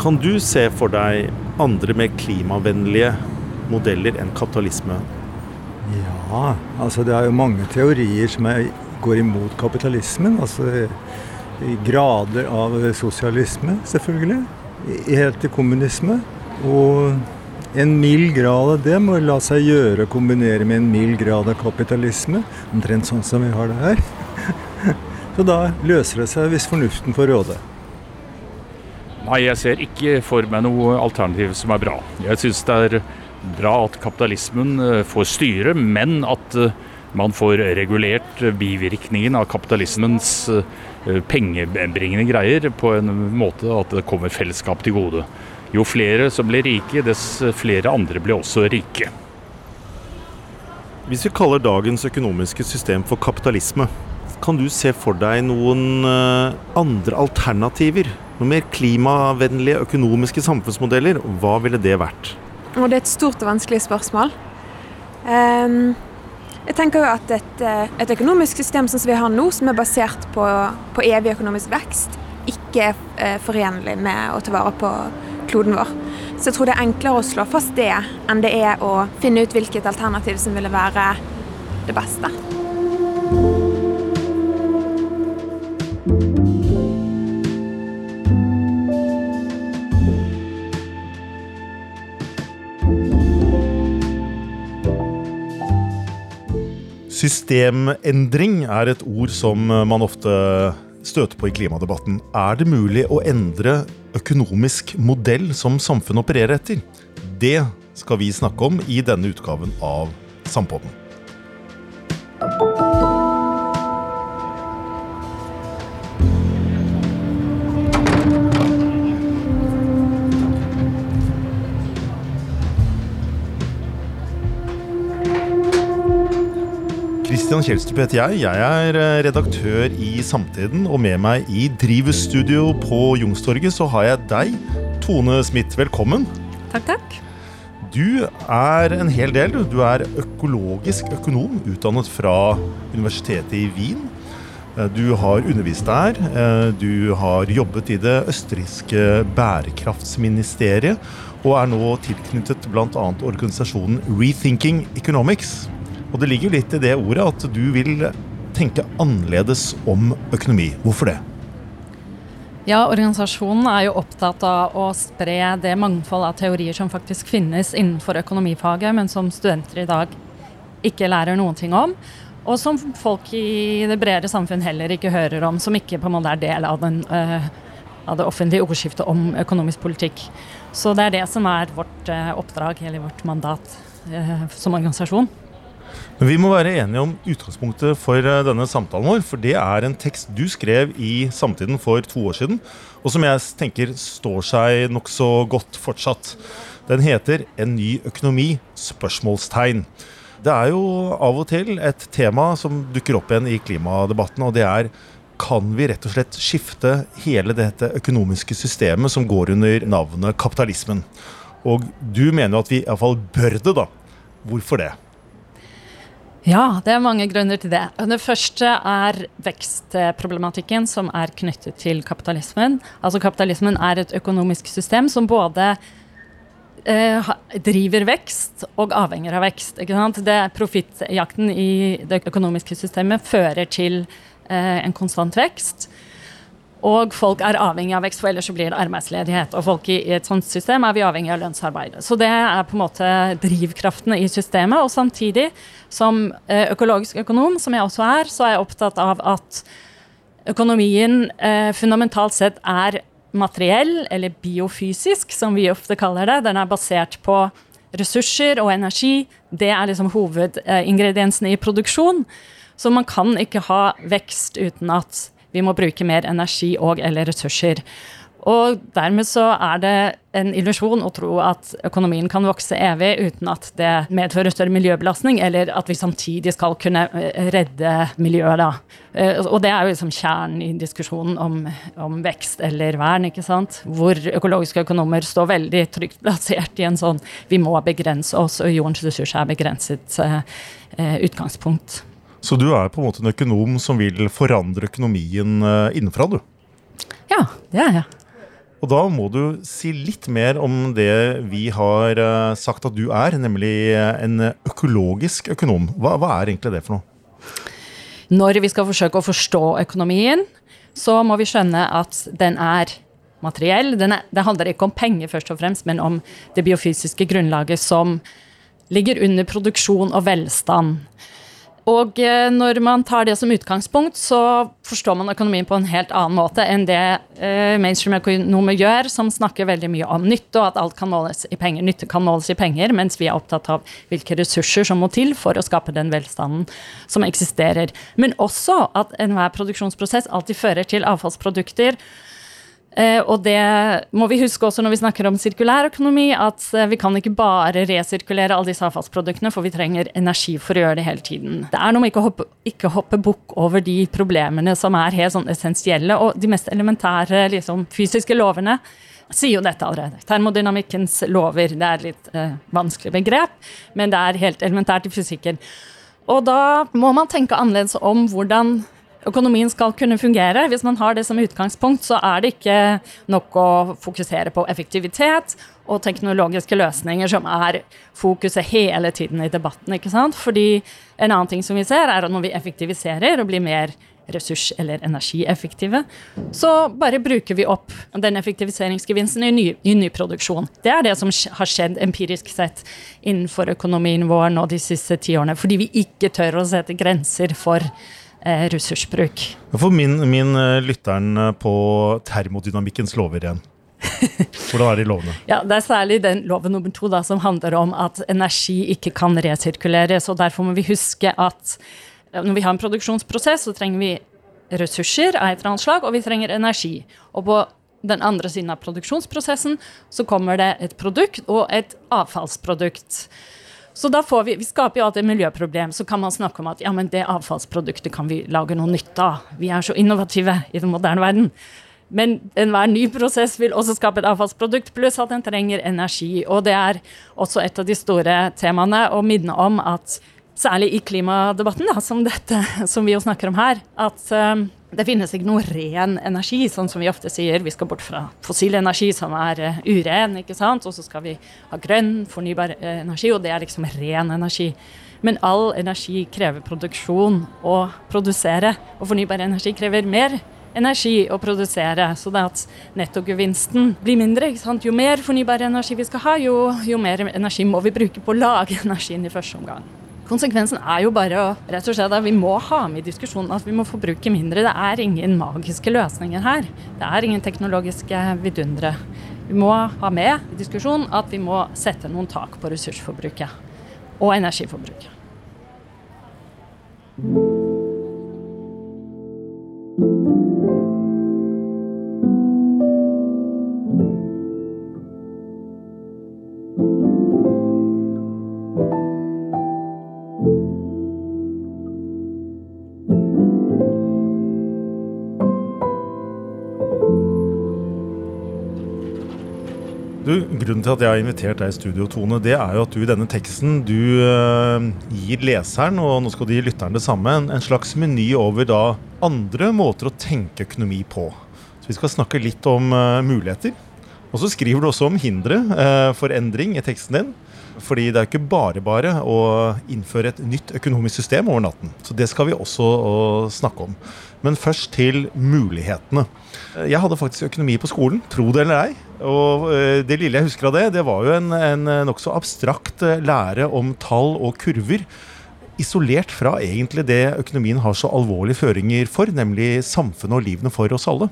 Kan du se for deg andre mer klimavennlige modeller enn kapitalisme? Ja, altså det er jo mange teorier som går imot kapitalismen. Altså grader av sosialisme, selvfølgelig. Helt til kommunisme. Og en mild grad av det må la seg gjøre å kombinere med en mild grad av kapitalisme. Omtrent sånn som vi har det her. Så da løser det seg hvis fornuften får råde. Nei, jeg ser ikke for meg noe alternativ som er bra. Jeg syns det er bra at kapitalismen eh, får styre, men at eh, man får regulert bivirkningen av kapitalismens eh, pengebringende greier på en måte at det kommer fellesskap til gode. Jo flere som blir rike, dess flere andre blir også rike. Hvis vi kaller dagens økonomiske system for kapitalisme, kan du se for deg noen andre alternativer noen mer klimavennlige økonomiske samfunnsmodeller, hva ville det vært? Og det er et stort og vanskelig spørsmål. Um, jeg tenker jo at et, eh, et, økonomisk system som vi har nå, som er basert på, på evig økonomisk vekst, ikke er eh, forenlig med å ta vare på kloden vår. Så jeg tror det er enklere å slå fast det enn det er å finne ut hvilket alternativ som ville være det beste. Systemendring er et ord som man ofte støter på i klimadebatten. Er det mulig å endre økonomisk modell som samfunnet opererer etter? Det skal vi snakke om i denne utgaven av Sampodden. Christian Kjelstrup heter jeg. Jeg er eh, redaktør i Samtiden. Og med meg i Drivhusstudio på Youngstorget så har jeg deg, Tone Smith. Velkommen. Takk, takk. Du er en hel del. Du er økologisk økonom, utdannet fra Universitetet i Wien. Eh, du har undervist der. Eh, du har jobbet i det østerrikske bærekraftsministeriet, og er nå tilknyttet bl.a. organisasjonen Rethinking Economics. Og det ligger litt i det ordet at du vil tenke annerledes om økonomi. Hvorfor det? Ja, Organisasjonen er jo opptatt av å spre det mangfold av teorier som faktisk finnes innenfor økonomifaget, men som studenter i dag ikke lærer noen ting om. Og som folk i det bredere samfunn heller ikke hører om, som ikke på en måte er del av, den, uh, av det offentlige ordskiftet om økonomisk politikk. Så det er det som er vårt uh, oppdrag, eller vårt mandat uh, som organisasjon. Men vi må være enige om utgangspunktet for eh, denne samtalen vår. For det er en tekst du skrev i Samtiden for to år siden, og som jeg tenker står seg nokså godt fortsatt. Den heter 'En ny økonomi?' spørsmålstegn. Det er jo av og til et tema som dukker opp igjen i klimadebatten, og det er kan vi rett og slett skifte hele dette økonomiske systemet som går under navnet kapitalismen? Og du mener jo at vi iallfall bør det, da. Hvorfor det? Ja, det er mange grunner til det. Det første er vekstproblematikken som er knyttet til kapitalismen. Altså Kapitalismen er et økonomisk system som både eh, driver vekst og avhenger av vekst. Ikke sant? Det Profittjakten i det økonomiske systemet fører til eh, en konstant vekst. Og folk er avhengig av vekst, for ellers så blir det arbeidsledighet. Og folk i, et sånt system er vi avhengig av lønnsarbeid. Så det er på en måte drivkraftene i systemet. Og samtidig, som eh, økologisk økonom, som jeg også er, så er jeg opptatt av at økonomien eh, fundamentalt sett er materiell, eller biofysisk, som vi ofte kaller det. Den er basert på ressurser og energi. Det er liksom hovedingrediensene i produksjon. Så man kan ikke ha vekst uten at vi må bruke mer energi og eller ressurser. Og dermed så er det en illusjon å tro at økonomien kan vokse evig uten at det medfører større miljøbelastning, eller at vi samtidig skal kunne eh, redde miljøet, da. Eh, og det er jo liksom kjernen i diskusjonen om, om vekst eller vern, ikke sant. Hvor økologiske økonomer står veldig trygt plassert i en sånn vi må begrense oss, og jordens ressurser er begrenset eh, utgangspunkt. Så du er på en måte en økonom som vil forandre økonomien eh, innenfra, du? Ja, det er jeg. Og da må du si litt mer om det vi har uh, sagt at du er, nemlig en økologisk økonom. Hva, hva er egentlig det for noe? Når vi skal forsøke å forstå økonomien, så må vi skjønne at den er materiell. Den er, det handler ikke om penger, først og fremst, men om det biofysiske grunnlaget som ligger under produksjon og velstand. Og eh, når man tar det som utgangspunkt, så forstår man økonomien på en helt annen måte enn det eh, mainstream-økonomer gjør, som snakker veldig mye om nytte, og at alt kan måles i penger. Nytte kan måles i penger, mens vi er opptatt av hvilke ressurser som må til for å skape den velstanden som eksisterer. Men også at enhver produksjonsprosess alltid fører til avfallsprodukter og det må vi huske også når vi snakker om sirkulær økonomi, at uh, vi kan ikke bare resirkulere alle disse avfallsproduktene, for vi trenger energi for å gjøre det hele tiden. Det er noe med ikke å hoppe, ikke hoppe bukk over de problemene som er helt sånn essensielle, og de mest elementære liksom, fysiske lovene sier jo dette allerede. Termodynamikkens lover. Det er litt eh, vanskelig begrep, men det er helt elementært i fysikken. Og da må man tenke annerledes om hvordan økonomien skal kunne fungere. Hvis man har det som utgangspunkt, så er det ikke nok å fokusere på effektivitet og teknologiske løsninger som er fokuset hele tiden i debatten. ikke sant? Fordi en annen ting som vi ser, er at når vi effektiviserer og blir mer ressurs- eller energieffektive, så bare bruker vi opp den effektiviseringsgevinsten i, ny, i nyproduksjon. Det er det som har skjedd empirisk sett innenfor økonomien vår nå de siste ti årene. Fordi vi ikke tør å sette grenser for ressursbruk. For min, min eh, lytteren eh, på termodynamikkens lover igjen. Hvordan er de lovene? Ja, Det er særlig den loven nummer to da, som handler om at energi ikke kan resirkuleres. og Derfor må vi huske at når vi har en produksjonsprosess, så trenger vi ressurser av et eller annet slag, og vi trenger energi. Og på den andre siden av produksjonsprosessen så kommer det et produkt og et avfallsprodukt. Så da får vi, vi skaper jo alltid et miljøproblem. Så kan man snakke om at ja, men det avfallsproduktet kan vi lage noe nytt av. Vi er så innovative i den moderne verden. Men enhver ny prosess vil også skape et avfallsprodukt, pluss at den trenger energi. Og det er også et av de store temaene å minne om at særlig i klimadebatten, da, som dette som vi jo snakker om her, at um, det finnes ikke noe ren energi, sånn som vi ofte sier. Vi skal bort fra fossil energi, som er uh, uren, ikke sant? og så skal vi ha grønn, fornybar uh, energi, og det er liksom ren energi. Men all energi krever produksjon å produsere, og fornybar energi krever mer energi å produsere. Så det at nettogevinsten blir mindre. ikke sant? Jo mer fornybar energi vi skal ha, jo, jo mer energi må vi bruke på å lage energien i første omgang. Konsekvensen er jo bare å rett og slett at vi må ha med i diskusjonen at vi må forbruke mindre. Det er ingen magiske løsninger her. Det er ingen teknologiske vidundere. Vi må ha med i diskusjonen at vi må sette noen tak på ressursforbruket og energiforbruket. Grunnen til at jeg har invitert deg i studio, Tone, det er jo at du i denne teksten du uh, gir leseren, og nå skal du gi lytteren det samme, en, slags meny over da andre måter å tenke økonomi på. Så vi skal snakke litt om uh, muligheter. Og så skriver du også om hindre uh, for endring i teksten din. Fordi det er ikke bare bare å innføre et nytt økonomisk system over natten. Så det skal vi også snakke om. Men først til mulighetene. Jeg hadde faktisk økonomi på skolen, tro det eller ei. Og eh, det lille jeg husker av det, det var jo en, en nokså abstrakt eh, lære om tall og kurver. Isolert fra egentlig det økonomien har så alvorlige føringer for, nemlig samfunnet og livene for oss alle.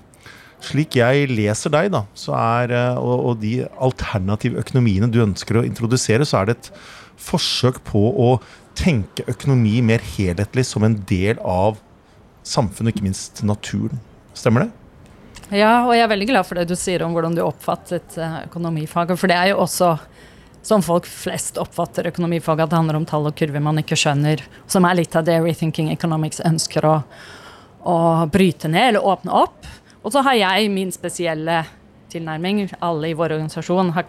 Slik jeg leser deg, da, er, eh, og, og de alternative økonomiene du ønsker å introdusere, så er det et forsøk på å tenke økonomi mer helhetlig som en del av samfunnet, ikke minst naturen. Stemmer det? Ja, og jeg er veldig glad for det du sier om hvordan du oppfattet eh, økonomifaget. For det er jo også som folk flest oppfatter økonomifaget, at det handler om tall og kurver man ikke skjønner. Som er litt av det Rethinking Economics ønsker å, å bryte ned eller åpne opp. Og så har jeg min spesielle tilnærming. Alle i vår organisasjon har,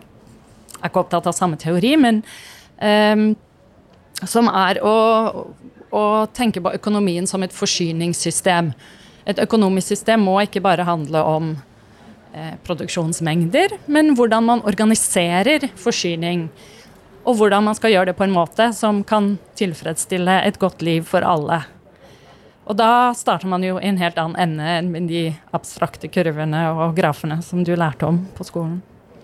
er ikke opptatt av samme teori, men um, som er å, å tenke på økonomien som et forsyningssystem et økonomisk system må ikke bare handle om eh, produksjonsmengder, men hvordan man organiserer forsyning. Og hvordan man skal gjøre det på en måte som kan tilfredsstille et godt liv for alle. Og da starter man jo i en helt annen ende enn med de abstrakte kurvene og grafene som du lærte om på skolen.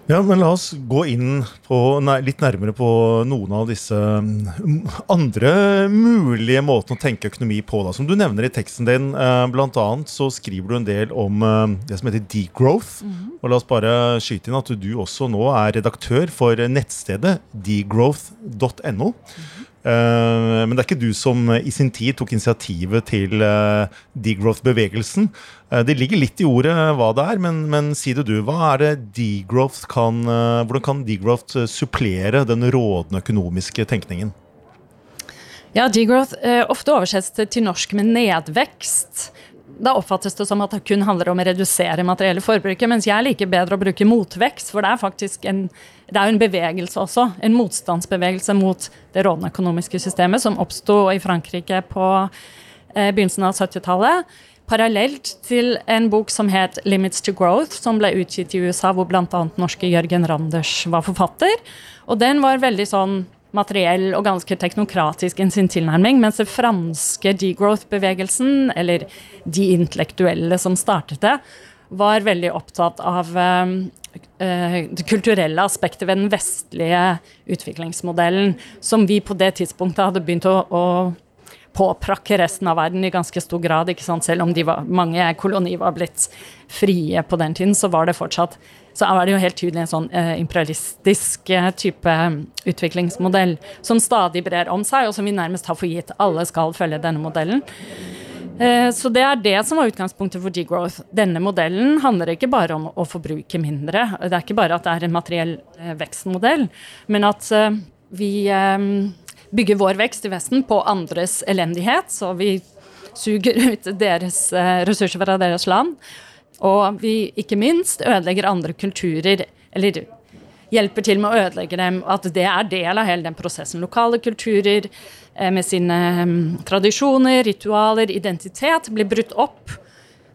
Ja, men La oss gå inn på, nei, litt nærmere på noen av disse mm, andre mulige måtene å tenke økonomi på. Da. Som du nevner i teksten din, bl.a. blant annet så skriver du en del om eh, det som heter degrowth. Mm -hmm. Og La oss bare skyte inn at du også nå er redaktør for nettstedet degrowth.no. Mm -hmm. Eh, men det er ikke du som i sin tid tok initiativet til uh, degrowth-bevegelsen. Det ligger litt i ordet hva det er, men, men si det du. Hva er det degrowth kan, hvordan kan degrowth supplere den rådende økonomiske tenkningen? Ja, degrowth ofte oversettes til norsk med nedvekst da oppfattes det som at det kun handler om å redusere materielle forbruket, mens jeg liker bedre å bruke motvekst, for det er faktisk en, det er jo en bevegelse også. En motstandsbevegelse mot det rådende økonomiske systemet som oppsto i Frankrike på eh, begynnelsen av 70-tallet. Parallelt til en bok som het 'Limits to Growth', som ble utgitt i USA, hvor bl.a. norske Jørgen Randers var forfatter. Og den var veldig sånn materiell og ganske teknokratisk i sin tilnærming, mens den franske degrowth-bevegelsen, eller de intellektuelle som startet det, var veldig opptatt av uh, det kulturelle aspektet ved den vestlige utviklingsmodellen, som vi på det tidspunktet hadde begynt å, å påprakke resten av verden i ganske stor grad. ikke sant? Selv om var, mange kolonier var blitt frie på den tiden, så var det fortsatt så er det jo helt tydelig en sånn eh, imperialistisk eh, type utviklingsmodell som stadig brer om seg, og som vi nærmest har for gitt. Alle skal følge denne modellen. Eh, så det er det som var utgangspunktet for degrowth. Denne modellen handler ikke bare om å forbruke mindre. Det er ikke bare at det er en materiell eh, vekstmodell, men at eh, vi bygger vår vekst i Vesten på andres elendighet. Så vi suger ut deres ressurser fra deres land. Og vi ikke minst ødelegger andre kulturer, eller hjelper til med å ødelegge dem. At det er del av hele den prosessen. Lokale kulturer med sine um, tradisjoner, ritualer, identitet blir brutt opp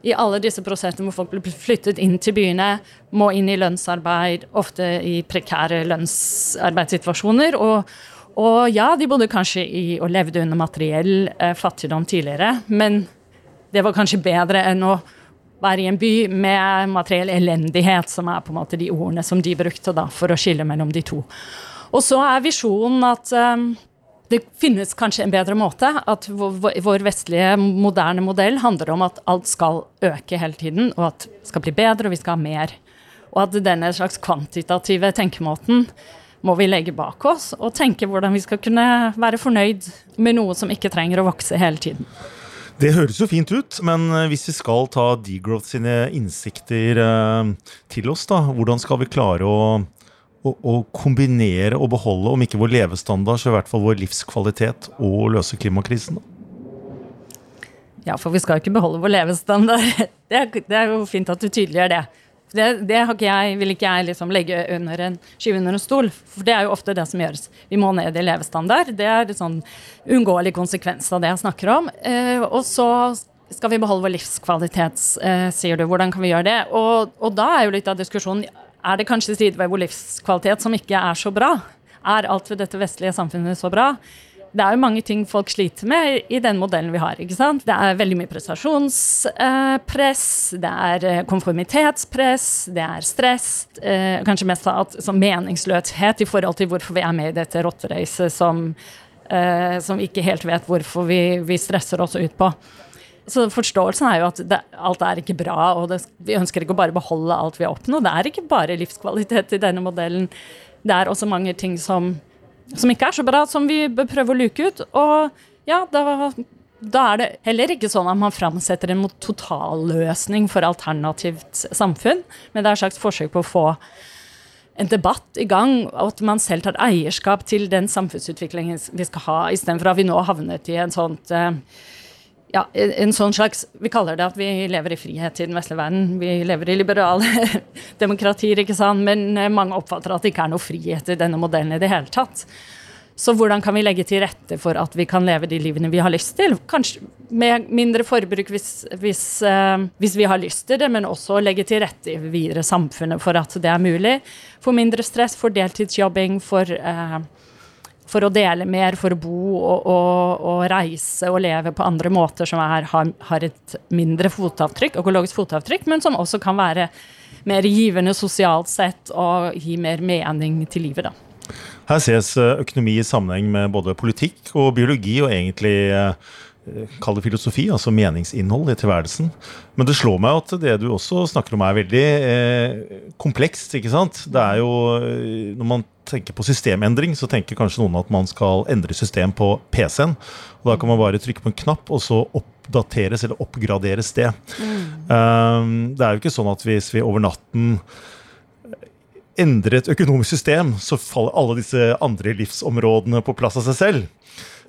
i alle disse prosessene hvor folk blir flyttet inn til byene, må inn i lønnsarbeid, ofte i prekære lønnsarbeidssituasjoner. Og, og ja, de bodde kanskje i og levde under materiell eh, fattigdom tidligere, men det var kanskje bedre enn å være i en by med materiell elendighet, som er på en måte de ordene som de brukte da, for å skille mellom de to. Og så er visjonen at um, det finnes kanskje en bedre måte. At vår vestlige, moderne modell handler om at alt skal øke hele tiden, og at det skal bli bedre, og vi skal ha mer. Og at denne slags kvantitative tenkemåten må vi legge bak oss, og tenke hvordan vi skal kunne være fornøyd med noe som ikke trenger å vokse hele tiden. Det høres jo fint ut, men eh, hvis vi skal ta Degrowth sine innsikter eh, til oss, da, hvordan skal vi klare å, å, å, kombinere og beholde, om ikke vår levestandard, så i hvert fall vår livskvalitet, og løse klimakrisen? Ja, for vi skal jo ikke beholde vår levestandard. Det er, det er jo fint at du tydeliggjør det. Det, det ikke jeg, vil ikke jeg liksom legge under en skyve under en stol, for det er jo ofte det som gjøres. Vi må ned i levestandard. Det er en sånn uunngåelig konsekvens av det jeg snakker om. Eh, og så skal vi beholde vår livskvalitet, eh, sier du. Hvordan kan vi gjøre det? Og, og da er jo litt av diskusjonen er det kanskje sider ved vår livskvalitet som ikke er så bra? Er alt ved dette vestlige samfunnet så bra? det er jo mange ting folk sliter med i den modellen vi har. ikke sant? Det er veldig mye prestasjonspress, det er eh, konformitetspress, det er stress. Eh, kanskje mest av sånn meningsløshet i forhold til hvorfor vi er med i dette rotteracet som, eh, som vi ikke helt vet hvorfor vi, vi, stresser oss ut på. Så forståelsen er jo at det, alt er ikke bra, og det, vi ønsker ikke å bare beholde alt vi har oppnådd. Det er ikke bare livskvalitet i denne modellen. Det er også mange ting som som ikke er så bra, som vi bør prøve å luke ut. Og ja, da, da er det heller ikke sånn at man framsetter en totalløsning for alternativt samfunn, men det er et slags forsøk på å få en debatt i gang, og at man selv tar eierskap til den samfunnsutviklingen vi skal ha, istedenfor at vi nå har havnet i en sånt uh, ja, en sånn slags Vi kaller det at vi lever i frihet i den vestlige verden. Vi lever i liberale demokratier, ikke sant. Men eh, mange oppfatter at det ikke er noe frihet i denne modellen i det hele tatt. Så hvordan kan vi legge til rette for at vi kan leve de livene vi har lyst til? Kanskje med mindre forbruk hvis, hvis, uh, hvis vi har lyst til det, men også legge til rette i videre samfunnet for at det er mulig. For mindre stress, for deltidsjobbing, for, uh, for å dele mer, for å bo og, og, og, reise og leve på andre måter som er, har, har et mindre fotavtrykk, økologisk fotavtrykk, men som også kan være mer givende sosialt sett og gi mer mening til livet. da. Her ses økonomi i sammenheng med både politikk og biologi, og egentlig eh, Kall det filosofi, altså meningsinnhold i tilværelsen. Men det slår meg at det du også snakker om, er veldig eh, komplekst. ikke sant? Det er jo, eh, Når man tenker på systemendring, så tenker kanskje noen at man skal endre system på PC-en. og Da kan man bare trykke på en knapp, og så oppdateres eller oppgraderes det. Mm. Um, det er jo ikke sånn at hvis vi over natten endrer et økonomisk system, så faller alle disse andre livsområdene på plass av seg selv.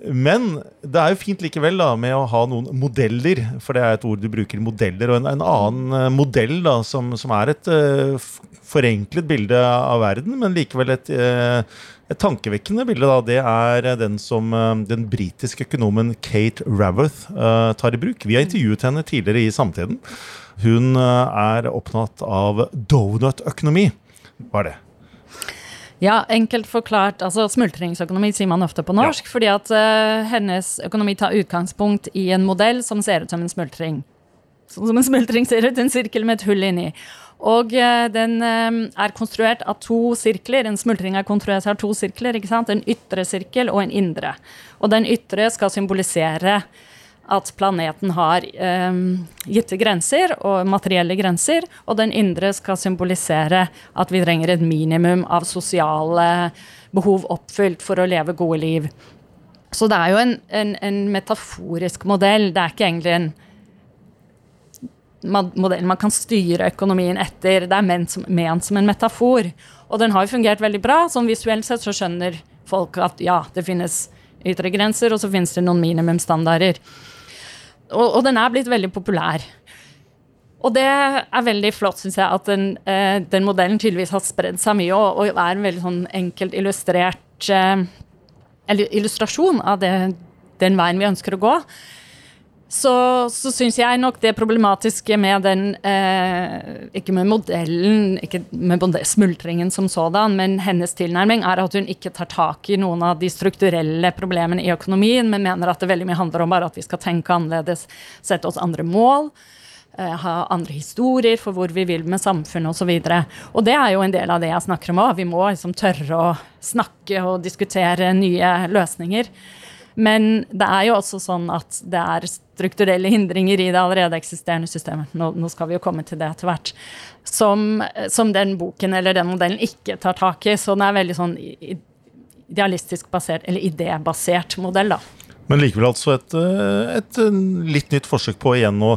Men det er jo fint likevel da, med å ha noen modeller, for det er et ord du bruker, modeller. Og en, en annen uh, modell da, som, som er et uh, forenklet bilde av verden, men likevel et, uh, et tankevekkende bilde, da, det er den som den britiske økonomen Kate Raworth tar i bruk. Vi har intervjuet henne tidligere i Samtiden. Hun er opptatt av donut-økonomi. Hva er det? Ja, enkelt forklart. altså Smultringsøkonomi sier man ofte på norsk, ja. fordi at uh, hennes økonomi tar utgangspunkt i en modell som ser ut som en smultring. Som en smultring ser ut, en sirkel med et hull inni. Og uh, den uh, er konstruert av to sirkler. En smultring er konstruert av to sirkler. ikke sant? En ytre sirkel og en indre. Og den ytre skal symbolisere at planeten har eh, gitte grenser og materielle grenser, og den indre skal symbolisere at vi trenger et minimum av sosiale behov oppfylt for å leve gode liv. Så det er jo en, en, en metaforisk modell. Det er ikke egentlig en modell man kan styre økonomien etter. Det er ment som, ment som en metafor. Og den har jo fungert veldig bra. Sånn visuelt sett så skjønner folk at ja, det finnes ytre grenser, og så finnes det noen minimumsstandarder. Og, og, den er blitt veldig populær. Og det er veldig flott, syns jeg, at den, eh, den, modellen tydeligvis har spredd seg mye og, og, er en veldig sånn enkelt illustrert eh, illustrasjon av det, den veien vi ønsker å gå så, så syns jeg nok det problematiske med den eh, Ikke med modellen, ikke med smultringen som sådan, men hennes tilnærming er at hun ikke tar tak i noen av de strukturelle problemene i økonomien, men mener at det veldig mye handler om bare at vi skal tenke annerledes, sette oss andre mål. Eh, ha andre historier for hvor vi vil med samfunnet osv. Og, så og det er jo en del av det jeg snakker om òg. Vi må liksom tørre å snakke og diskutere nye løsninger. Men det er jo også sånn at det er strukturelle hindringer i det allerede eksisterende systemet. Nå, nå skal vi jo komme til det etter hvert. Som, som, den boken eller den modellen ikke tar tak i. Så den er veldig sånn idealistisk basert, eller idébasert modell, da. Men likevel altså et, et litt nytt forsøk på igjen å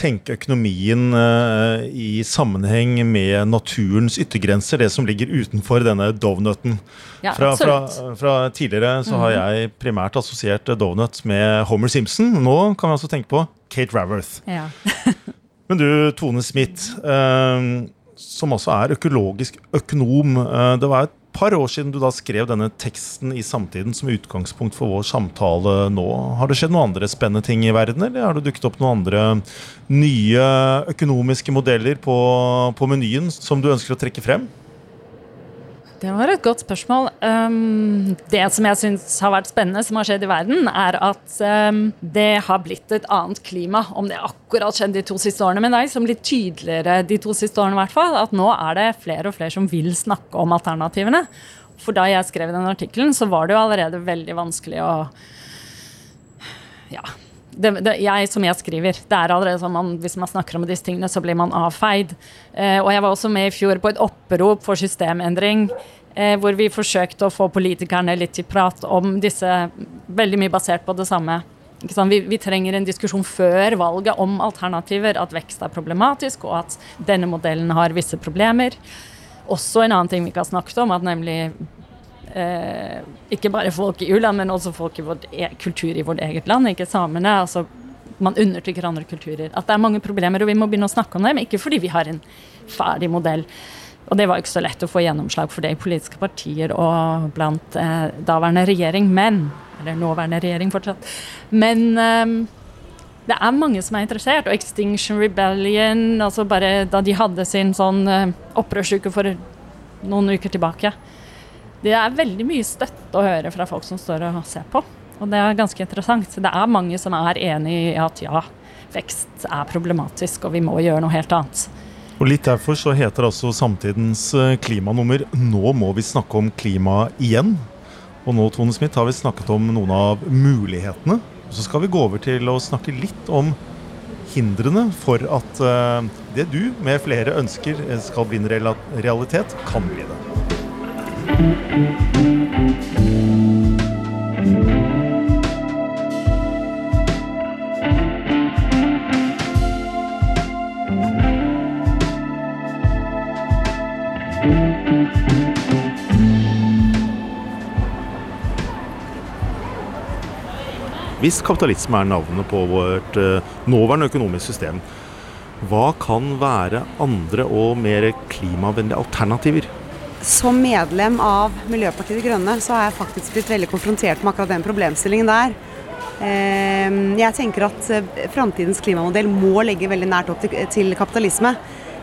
tenke økonomien uh, i sammenheng med naturens yttergrenser, det som ligger utenfor denne donuten. Ja, fra, fra, fra, tidligere så har mhm. jeg primært assosiert donut med Homer Simpson. Nå kan vi altså tenke på Kate Raworth. Ja. Men du, Tone Smith, uh, som også er økologisk økonom. Det var et par år siden du da skrev denne teksten i Samtiden som utgangspunkt for vår samtale nå. Har det skjedd noen andre spennende ting i verden, eller har det dukket opp noen andre nye økonomiske modeller på, på menyen som du ønsker å trekke frem? Det var et godt spørsmål. Um, det som jeg syns har vært spennende, som har skjedd i verden, er at um, det har blitt et annet klima. Om det akkurat skjedde de to siste årene, med deg, som liksom litt tydeligere de to siste årene i hvert fall, at nå er det flere og flere som vil snakke om alternativene. For da jeg skrev den artikkelen, så var det jo allerede veldig vanskelig å Ja. Det, det, jeg, som jeg skriver, det er allerede sånn man, Hvis man snakker om disse tingene, så blir man avfeid. Eh, og jeg var også med i fjor på et opprop for systemendring. Eh, hvor vi forsøkte å få politikerne litt til prat om disse, veldig mye basert på det samme. Vi, vi, trenger en diskusjon før valget om alternativer, at vekst er problematisk, og at denne modellen har visse problemer. Også en annen ting vi ikke har snakket om, at nemlig eh, ikke bare folk i u-land, men også folk i vårt e kultur i vårt eget land, ikke samene. altså man undertrykker andre kulturer. At det er mange problemer, og vi må begynne å snakke om dem. Ikke fordi vi har en ferdig modell, Og det var ikke så lett å få gjennomslag for det i politiske partier og blant eh, daværende regjering, men Eller nåværende regjering fortsatt. Men eh, det er mange som er interessert. Og Extinction Rebellion, altså bare da de hadde sin sånn eh, opprørsuke for noen uker tilbake. Det er veldig mye støtte å høre fra folk som står og ser på. Og det er ganske interessant. Det er mange som er enig i at ja, vekst er problematisk, og vi må gjøre noe helt annet. Og Litt derfor så heter altså samtidens eh, klimanummer 'Nå må vi snakke om klima igjen'. Og nå Tone Smith, har vi snakket om noen av mulighetene. Så skal vi gå over til å snakke litt om hindrene for at uh, det du med flere ønsker eh, skal bli en realitet, kan bli det. Hvis kapitalisme er navnet på vårt uh, nåværende økonomiske system, hva kan være andre og mer klimavennlige alternativer? Som medlem av Miljøpartiet De Grønne så har jeg faktisk blitt veldig konfrontert med akkurat den problemstillingen der. Ehm, jeg tenker at eh, framtidens klimamodell må legge veldig nært opp til kapitalisme.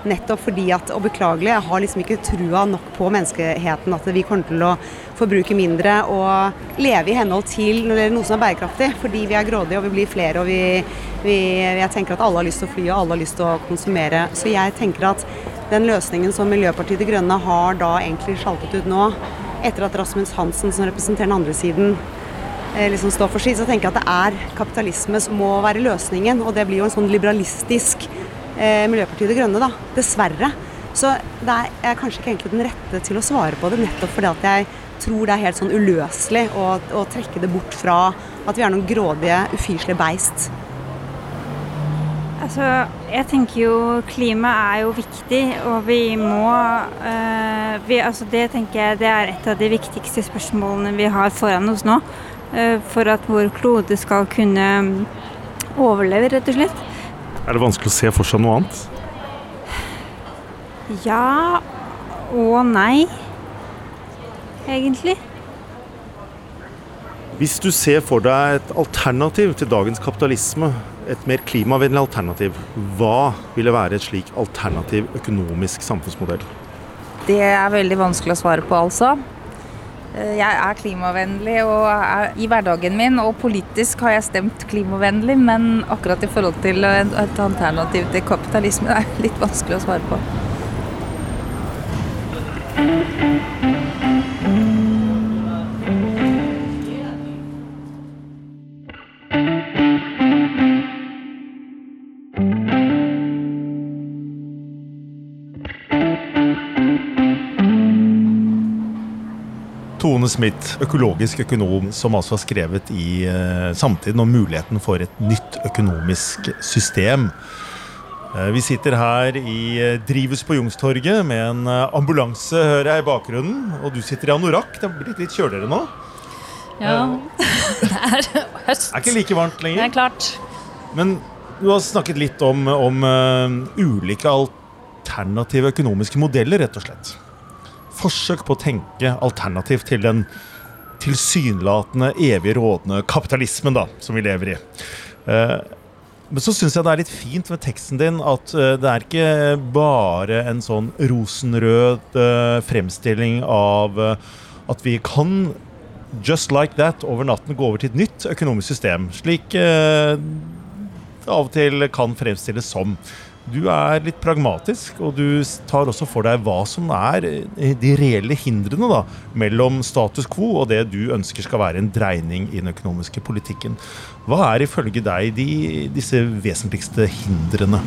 Nettopp fordi at, og beklagelig, jeg har liksom ikke trua nok på menneskeheten. At vi kommer til å forbruke mindre og leve i henhold til noe som er bærekraftig. Fordi vi er grådige og vi blir flere og vi, vi, jeg tenker at alle har lyst til å fly og alle har lyst til å konsumere. Så jeg tenker at den løsningen som Miljøpartiet De Grønne har da egentlig sjaltet ut nå, etter at Rasmus Hansen, som representerer den andre siden, eh, liksom står for sitt, så tenker jeg at det er kapitalisme som må være løsningen. Og det blir jo en sånn liberalistisk eh, Miljøpartiet De Grønne, da. Dessverre. Så det er, jeg er kanskje ikke egentlig den rette til å svare på det, nettopp fordi at jeg tror det er helt sånn uløselig å, å trekke det bort fra at vi er noen grådige, ufyselige beist. Altså, jeg tenker jo klima er jo viktig, og vi må øh, vi, altså Det tenker jeg det er et av de viktigste spørsmålene vi har foran oss nå. Øh, for at vår klode skal kunne overleve, rett og slett. Er det vanskelig å se for seg noe annet? Ja og nei, egentlig. Hvis du ser for deg et alternativ til dagens kapitalisme, et mer klimavennlig alternativ, hva ville være et slik alternativ økonomisk samfunnsmodell? Det er veldig vanskelig å svare på, altså. Eh, jeg er klimavennlig er i hverdagen min, og politisk har jeg stemt klimavennlig, men akkurat i forhold til et alternativ til kapitalisme er det litt vanskelig å svare på. Smith, økologisk økonom, som altså har skrevet i uh, samtiden om muligheten for et nytt økonomisk system. Uh, vi sitter her i uh, drivhus på Youngstorget med en ambulanse, hører jeg i bakgrunnen. Og du sitter i anorakk. Det har blitt litt kjøligere nå. Ja. det er høst. Det er ikke like varmt lenger. Det er klart. Men du har snakket litt om, om ulike alternative økonomiske modeller, rett og slett forsøk på å tenke alternativt til den tilsynelatende evig rådende kapitalismen da, som vi lever i. Uh, men så syns jeg det er litt fint med teksten din at uh, det er ikke bare en sånn rosenrød uh, fremstilling av at vi kan just like that over natten gå over til et nytt økonomisk system. Slik det av og til kan fremstilles som. Du er litt pragmatisk, og du tar også for deg hva som er eh, de reelle hindrene da, mellom status quo og det du ønsker skal være en dreining i den økonomiske politikken. Hva er ifølge deg de, disse vesentligste hindrene?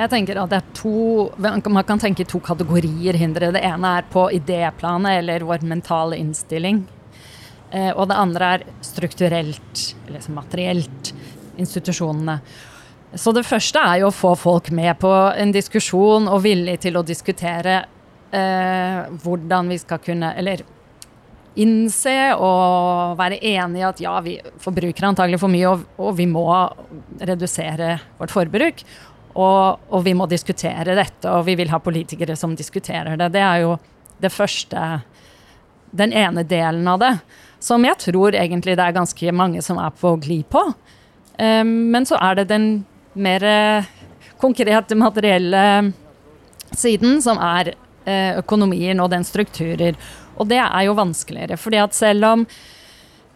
Jeg tenker at det er to, Man kan tenke to kategorier hindre. Det ene er på idéplanet, eller vår mentale innstilling. Eh, og det andre er strukturelt, eller materielt. Institusjonene. Så det første er jo å få folk med på en diskusjon og villig til å diskutere eh, hvordan vi skal kunne Eller innse og være enig i at ja, vi forbruker antagelig for mye, og, og vi må redusere vårt forbruk. Og, og, vi må diskutere dette, og vi vil ha politikere som diskuterer det. Det er jo det første Den ene delen av det. Som jeg tror egentlig det er ganske mange som er på glid på. Um, men så er det den mer uh, konkrete, materielle siden, som er uh, økonomien og den strukturer. Og det er jo vanskeligere. fordi at selv om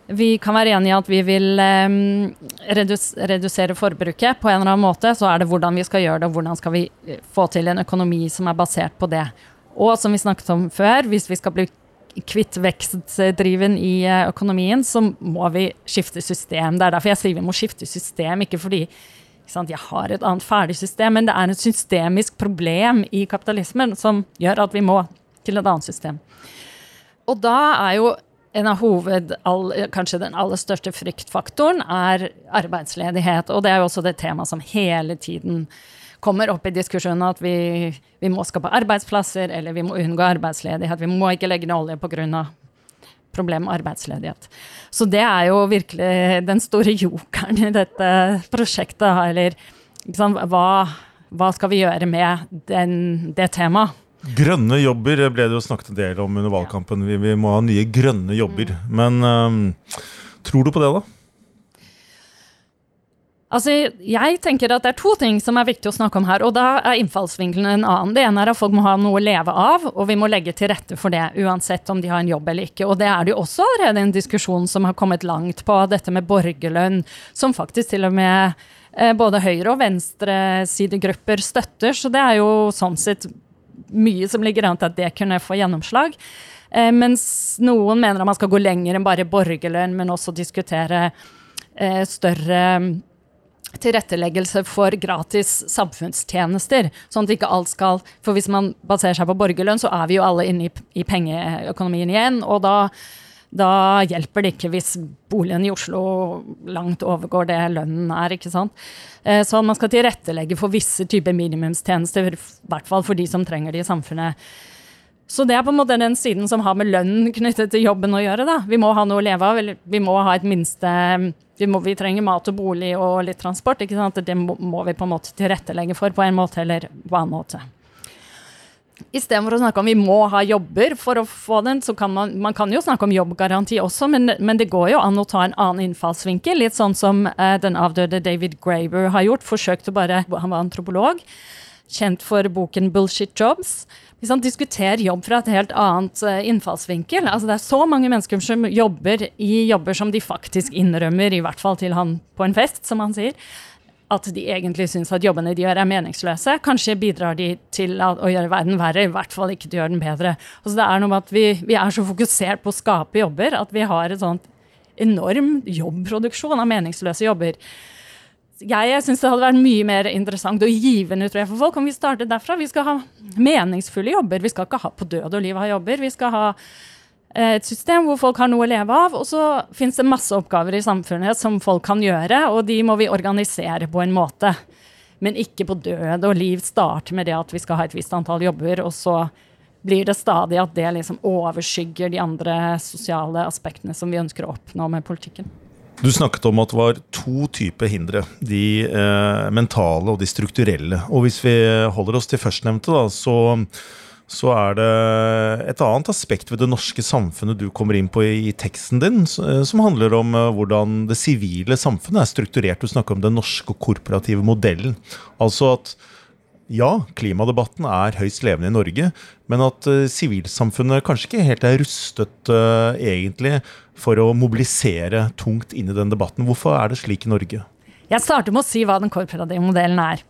vi kan være enige i at vi vil redus redusere forbruket på en eller annen måte, så er det hvordan vi skal gjøre det, og hvordan skal vi eh, få til en økonomi som er basert på det. Og som vi snakket om før, hvis vi skal bli kvitt vekstdriven i eh, økonomien, så må vi skifte system. Det er derfor jeg sier vi må skifte system, ikke fordi jeg har et annet ferdig system, men det er et systemisk problem i kapitalismen som gjør at vi må til et annet system. Og da er jo en av hoved, kanskje den aller største fryktfaktoren er arbeidsledighet. Og det er jo også det temaet som hele tiden kommer opp i diskusjonen at vi, vi, må skape arbeidsplasser, eller vi må unngå arbeidsledighet. Vi må ikke legge ned olje pga. Problemet med arbeidsledighet. Så det er jo virkelig den store jokeren i dette prosjektet. Eller hva, hva, skal vi gjøre med den, det temaet? Grønne jobber ble det jo snakket en del om under valgkampen. Vi, vi må ha nye grønne jobber. Mm. Men um, tror du på det, da? Altså, jeg tenker at Det er to ting som er viktig å snakke om her. og Da er innfallsvinkelen en annen. Det ene er at folk må ha noe å leve av, og vi må legge til rette for det. Uansett om de har en jobb eller ikke. Og Det er det jo også allerede en diskusjon som har kommet langt på, dette med borgerlønn. Som faktisk til og med eh, både høyre- og venstresidegrupper støtter. Så det er jo sånn sett mye som ligger an til at det kunne få gjennomslag. Eh, mens noen mener at man skal gå lenger enn bare borgerlønn, men også diskutere eh, større tilretteleggelse for gratis samfunnstjenester. Sånn at ikke alt skal For hvis man baserer seg på borgerlønn, så er vi jo alle inne i, i pengeøkonomien igjen. Og da da hjelper det ikke hvis boligen i Oslo langt overgår det lønnen er. ikke sant? Eh, så man skal tilrettelegge for visse typer minimumstjenester, i hvert fall for de som trenger det i samfunnet. Så det er på en måte den siden som har med lønn knyttet til jobben å gjøre. da. Vi må ha noe å leve av, vi må ha et minste Vi, må, vi trenger mat og bolig og litt transport. ikke sant? Det må, må vi på en måte tilrettelegge for på en måte eller på annen måte. Istedenfor å snakke om vi må ha jobber for å få den, så kan man, man kan jo snakke om jobbgaranti også, men, men, det går jo an å ta en annen innfallsvinkel. Litt sånn som eh, den avdøde David Graver har gjort. Forsøkte bare Han var antropolog, kjent for boken 'Bullshit Jobs'. Han diskuterer jobb fra et helt annet uh, innfallsvinkel altså Det er så mange mennesker som jobber i jobber som de faktisk innrømmer, i hvert fall til han på en fest, som han sier at de egentlig syns at jobbene de gjør, er meningsløse. Kanskje bidrar de til å gjøre verden verre, i hvert fall ikke til å gjøre den bedre. Altså det er noe med at vi, vi, er så fokusert på å skape jobber at vi har et sånt enorm jobbproduksjon av meningsløse jobber. Jeg, jeg syns det hadde vært mye mer interessant og givende tror jeg, for folk om vi startet derfra. Vi skal ha meningsfulle jobber. Vi skal ikke ha på død og liv ha jobber. Vi skal ha Eh, et system hvor folk har noe å leve av. Og så fins det masse oppgaver i samfunnet som folk kan gjøre, og de må vi organisere på en måte. Men ikke på død og liv starte med det at vi skal ha et visst antall jobber, og så blir det stadig at det liksom overskygger de andre sosiale aspektene som vi ønsker å oppnå med politikken. Du snakket om at det var to typer hindre. De eh, mentale og de strukturelle. Og hvis vi holder oss til førstnevnte, da, så så er det et annet aspekt ved det norske samfunnet du kommer inn på i, teksten din, eh, som handler om eh, hvordan det sivile samfunnet er strukturert. Du snakker om den norske korporative modellen. Altså at ja, klimadebatten er høyst levende i Norge, men at uh, sivilsamfunnet kanskje ikke helt er rustet uh, egentlig for å mobilisere tungt inn i den debatten. Hvorfor er det slik i Norge? Jeg starter med å si hva den korporative modellen er.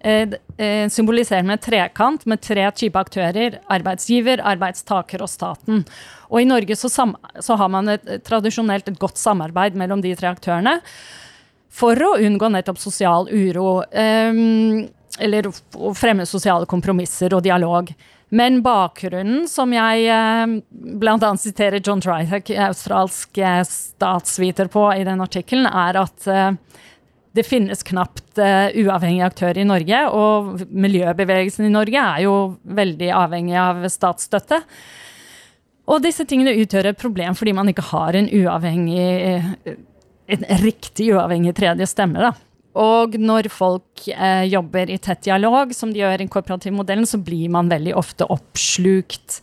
Eh, eh, symboliserer med trekant med tre typer aktører. Arbeidsgiver, arbeidstaker og staten. Og i Norge så, så har man et, tradisjonelt et godt samarbeid mellom de tre aktørene for å unngå nettopp sosial uro. Um, eller å fremme sosiale kompromisser og dialog. Men bakgrunnen, som jeg eh, bl.a. siterer John Trythack, australsk statsviter, på i den artikkelen, er at eh, det finnes knapt uavhengige aktører i Norge, og miljøbevegelsen i Norge er jo veldig avhengig av statsstøtte. Og disse tingene utgjør et problem fordi man ikke har en uavhengig, en riktig uavhengig tredje stemme. Da. Og når folk eh, jobber i tett dialog, som de gjør i kooperativmodellen, så blir man veldig ofte oppslukt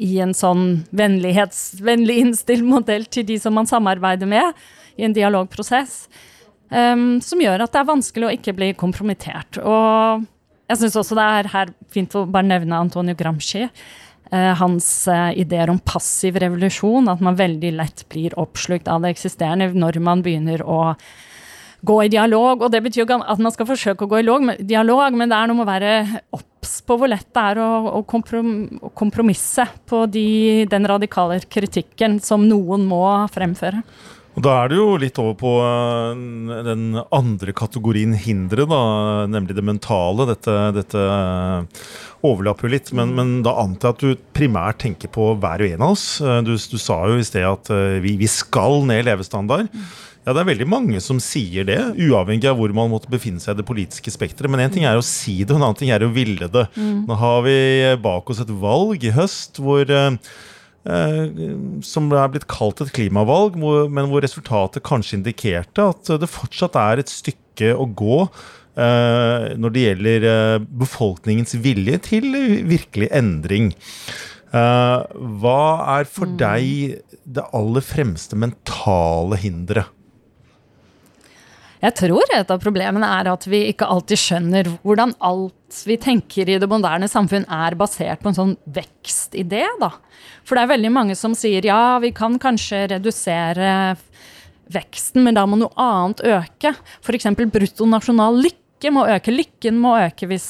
i en sånn vennlig innstilt modell til de som man samarbeider med, i en dialogprosess. Um, som gjør at det er vanskelig å ikke bli kompromittert. Og jeg syns også det er her fint å bare nevne Antonio Gramsci. Uh, hans uh, ideer om passiv revolusjon, at man veldig lett blir oppslukt av det eksisterende når man begynner å gå i dialog. Og det betyr jo at man skal forsøke å gå i dialog, men det er noe med å være obs på hvor lett det er å, å, komprom, å kompromisse på de, den radikale kritikken som noen må fremføre. Og Da er det jo litt over på eh, den andre kategorien hindre, da, nemlig det mentale. Dette, dette eh, overlapper jo litt, men, men, da antar jeg at du primært tenker på hver og en av oss. Eh, du, du sa jo i sted at vi, vi skal ned levestandard. Ja, det er veldig mange som sier det, uavhengig av hvor man måtte befinne seg i det politiske spekteret. Men én ting er å si det, og en annen ting er å ville det. Mm. Nå har vi bak oss et valg i høst hvor eh, som er blitt kalt et klimavalg, men hvor resultatet kanskje indikerte at det fortsatt er et stykke å gå eh, når det gjelder eh, befolkningens vilje til virkelig endring. Eh, hva er for mm. deg det aller fremste mentale hinderet? Jeg tror et av problemene er at vi ikke alltid skjønner hvordan alt vi tenker i det moderne samfunn er basert på en sånn vekstidé, da. For det er veldig mange som sier ja, vi kan kanskje redusere veksten, men da må noe annet øke. F.eks. bruttonasjonal lykke må øke. Lykken må øke hvis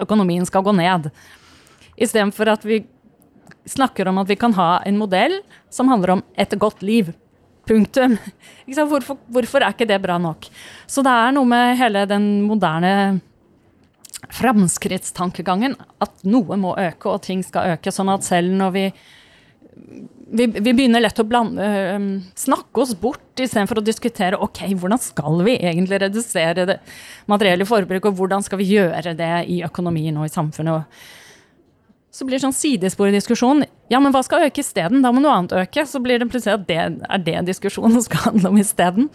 økonomien skal gå ned. Istedenfor at vi snakker om at vi kan ha en modell som handler om et godt liv. Punktum. Hvorfor, hvorfor, er ikke det bra nok? Så det er noe med hele den moderne framskrittstankegangen at noe må øke, og ting skal øke. Sånn at selv når vi vi, vi begynner lett å blande, øh, snakke oss bort istedenfor å diskutere ok, hvordan skal vi egentlig redusere det materielle forbruket, og hvordan skal vi gjøre det i økonomien og i samfunnet. Og så blir det sånn sidespor i diskusjonen. Ja, men hva skal øke isteden? Da må noe annet øke. Så blir det plutselig at det er det diskusjonen skal handle om isteden.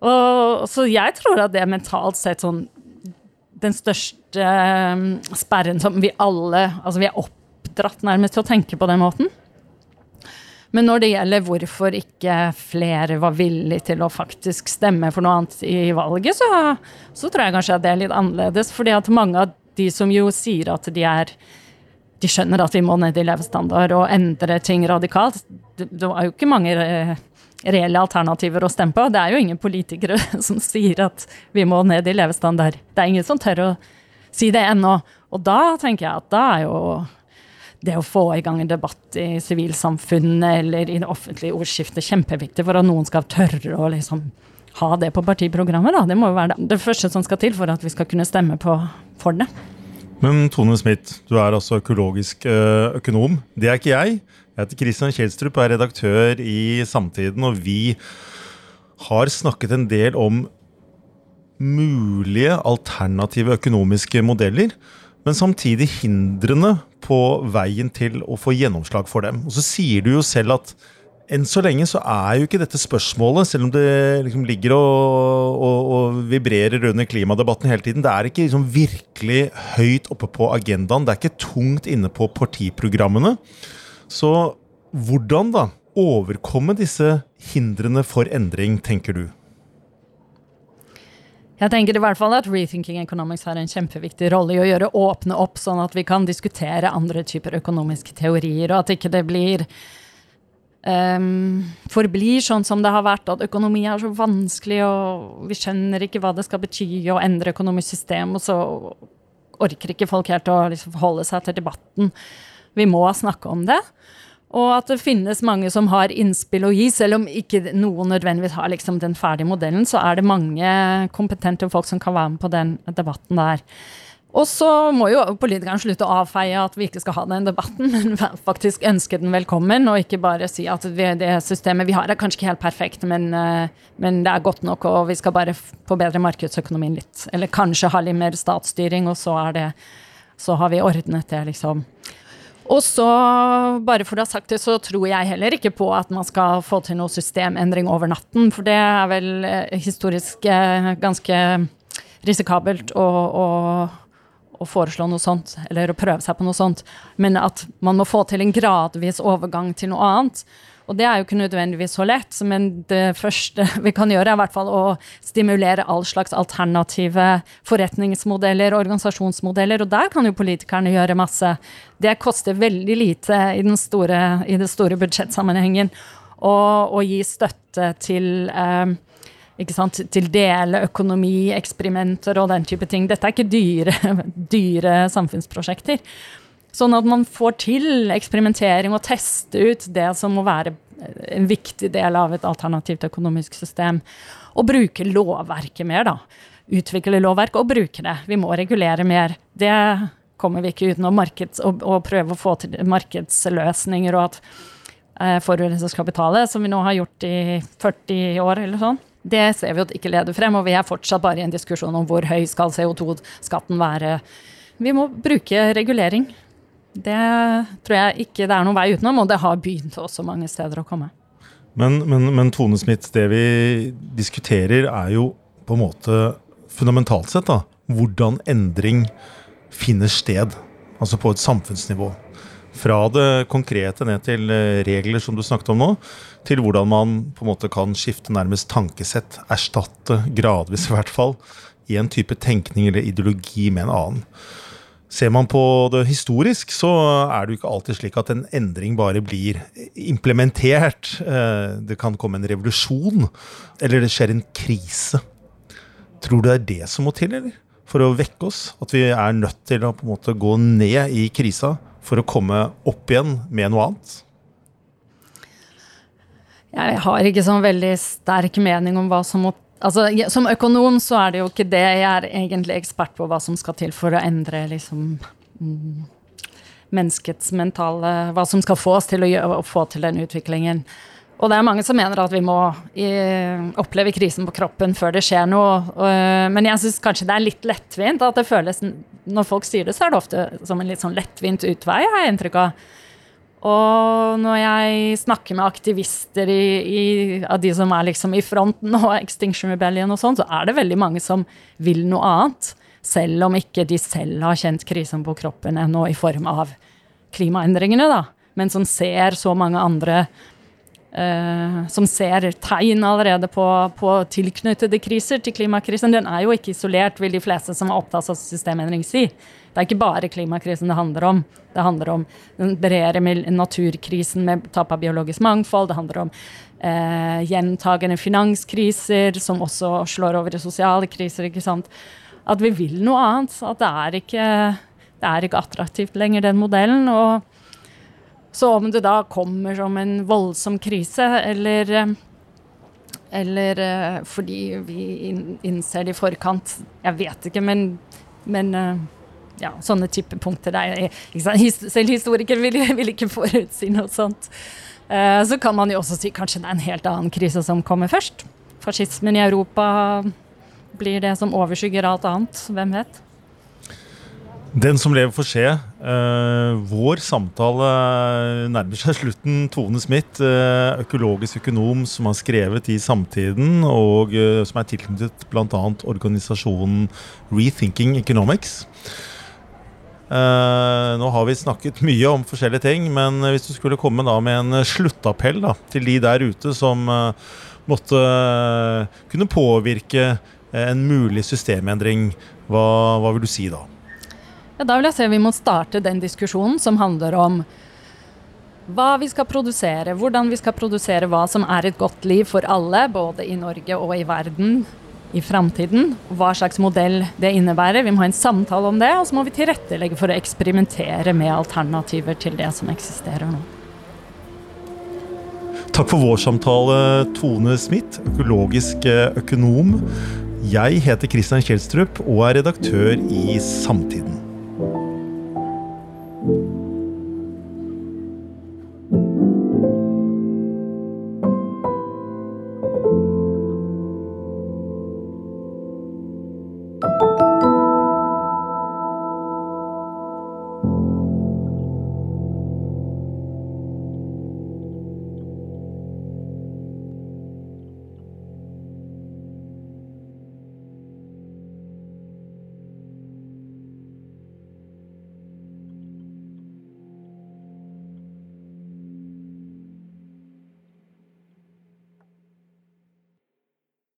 Så jeg tror at det er mentalt sett sånn den største um, sperren som vi alle Altså vi er oppdratt nærmest til å tenke på den måten. Men når det gjelder hvorfor ikke flere var villige til å faktisk stemme for noe annet i valget, så, så tror jeg kanskje at det er litt annerledes. fordi at mange av de som jo sier at de er de skjønner at vi må ned i levestandard og endre ting radikalt. Det, det var jo ikke mange eh, reelle alternativer å stemme på. Det er jo ingen politikere som sier at vi må ned i levestandard. Det er ingen som tør å si det ennå. Og da tenker jeg at da er jo det å få i gang en debatt i sivilsamfunnet eller i det offentlige ordskiftet kjempeviktig for at noen skal tørre å liksom ha det på partiprogrammet. Da. Det må jo være det, første som skal til for at vi skal kunne stemme på for det. Men Tone Smith, du er altså økologisk eh, økonom. Det er ikke jeg. Jeg heter Christian Kjelstrup og er redaktør i Samtiden. Og vi har snakket en del om mulige alternative økonomiske modeller. Men samtidig hindrene på veien til å få gjennomslag for dem. Og så sier du jo selv at enn så lenge så er jo ikke dette spørsmålet, selv om det liksom ligger og, og, og, vibrerer under klimadebatten hele tiden, det er ikke liksom virkelig høyt oppe på agendaen. Det er ikke tungt inne på partiprogrammene. Så hvordan da overkomme disse hindrene for endring, tenker du? Jeg tenker i hvert fall at Rethinking Economics har en kjempeviktig rolle i å gjøre åpne opp, sånn at vi kan diskutere andre typer økonomiske teorier, og at ikke det blir um, forblir sånn som det har vært, at økonomi er så vanskelig, og vi skjønner ikke hva det skal bety å endre økonomisk system, og så orker ikke folk helt å liksom holde seg til debatten. Vi må snakke om det. Og at det finnes mange som har innspill å gi, selv om ikke noen nødvendigvis har liksom den ferdige modellen, så er det mange kompetente folk som kan være med på den debatten der. Og så må jo politikerne slutte å avfeie at vi ikke skal ha den debatten, men faktisk ønske den velkommen, og ikke bare si at det systemet vi har er kanskje ikke helt perfekt, men, eh, men, det er godt nok, og vi skal bare forbedre markedsøkonomien litt. Eller kanskje ha litt mer statsstyring, og så, det, så har vi ordnet det, liksom. Og så, bare for å ha sagt det, så tror jeg heller ikke på at man skal få til noe systemendring over natten, for det er vel eh, historisk eh, ganske risikabelt å, å, å, foreslå noe sånt, eller å prøve seg på noe sånt. Men at man må få til en gradvis overgang til noe annet. Og det er jo ikke nødvendigvis så lett, men det første vi kan gjøre, er i hvert fall å stimulere all slags alternative forretningsmodeller, organisasjonsmodeller, og der kan jo politikerne gjøre masse. Det koster veldig lite i den store, i det store budsjettsammenhengen å gi støtte til eh, ikke sant, til deleøkonomi, eksperimenter og den type ting. Dette er ikke dyre, dyre samfunnsprosjekter. Sånn at man får til eksperimentering og teste ut det som må være en viktig del av et alternativt økonomisk system. Og bruke lovverket mer, da. Utvikle lovverk og bruke det. Vi må regulere mer. Det kommer vi ikke utenom. Og prøve å få til markedsløsninger og at eh, forurensningskapitalet, som vi nå har gjort i 40 år eller sånn, det ser vi at ikke leder frem. Og vi er fortsatt bare i en diskusjon om hvor høy skal CO2-skatten være. Vi må bruke regulering. Det tror jeg ikke det er noen vei utenom, og det har begynt også mange steder å komme. Men, men, men Tone Smith, det vi diskuterer er jo på en måte fundamentalt sett da, hvordan endring finner sted. Altså på et samfunnsnivå. Fra det konkrete ned til eh, regler som du snakket om nå, til hvordan man på en måte kan skifte nærmest tankesett. Erstatte, gradvis i hvert fall, i en type tenkning eller ideologi med en annen. Ser man på det historisk, så er det jo ikke alltid slik at en endring bare blir implementert. Eh, det kan komme en revolusjon, eller det skjer en krise. Tror du det er det som må til, eller? For å vekke oss? At vi er nødt til å på en måte gå ned i krisa for å komme opp igjen med noe annet? Jeg har ikke sånn veldig sterk mening om hva som må Altså, som økonom så er det jo ikke det. Jeg er egentlig ekspert på hva som skal til for å endre liksom mm, menneskets mentale Hva som skal få oss til å, gjøre, å få til den utviklingen. Og det er mange som mener at vi må i, oppleve krisen på kroppen før det skjer noe. Og, men jeg syns kanskje det er litt lettvint. At det føles Når folk sier det, så er det ofte som en litt sånn lettvint utvei, har jeg inntrykk av. Og når jeg snakker med aktivister i, i, av de som er liksom i fronten og Extinction Rebellion og sånn, så er det veldig mange som vil noe annet. Selv om ikke de selv har kjent krisen på kroppen ennå i form av klimaendringene, da. Men som ser så mange andre Uh, som ser tegn allerede på, på, tilknyttede kriser til klimakrisen. Den er jo ikke isolert, vil de fleste som er opptatt av systemendring si. Det er ikke bare klimakrisen det handler om. Det handler om den bredere naturkrisen med tap av biologisk mangfold. Det handler om uh, gjentagende finanskriser som også slår over i sosiale kriser. ikke sant? At vi vil noe annet. At det er ikke, det er ikke attraktivt lenger, den modellen. og så om det da kommer som en voldsom krise, eller, eh, eller eh, fordi vi innser det i forkant Jeg vet ikke, men, men eh, ja, sånne type punkter der, Selv historikere vil, vil, ikke forutsi noe sånt. Så kan man jo også si kanskje det er en helt annen krise som kommer først. Fascismen i Europa blir det som overskygger alt annet. Hvem vet? Den som lever, får se. Uh, vår samtale nærmer seg slutten. Tone Smith, uh, økologisk økonom som har skrevet i Samtiden, og uh, som er tilknyttet bl.a. organisasjonen Rethinking Economics. nå har vi snakket mye om forskjellige ting, men hvis du skulle komme da med en sluttappell da, til de der ute som måtte kunne påvirke en mulig systemendring, hva, hva vil du si da? Ja, da vil jeg se vi må starte den diskusjonen som handler om hva vi skal produsere, hvordan vi skal produsere hva som er et godt liv for alle, både i Norge og i verden i framtiden. Hva slags modell det innebærer. Vi må ha en samtale om det, og så må vi tilrettelegge for å eksperimentere med alternativer til det som eksisterer nå. Takk for vår samtale, Tone Smith, økologisk økonom. Jeg heter Christian Kjelstrup og er redaktør i Samtiden.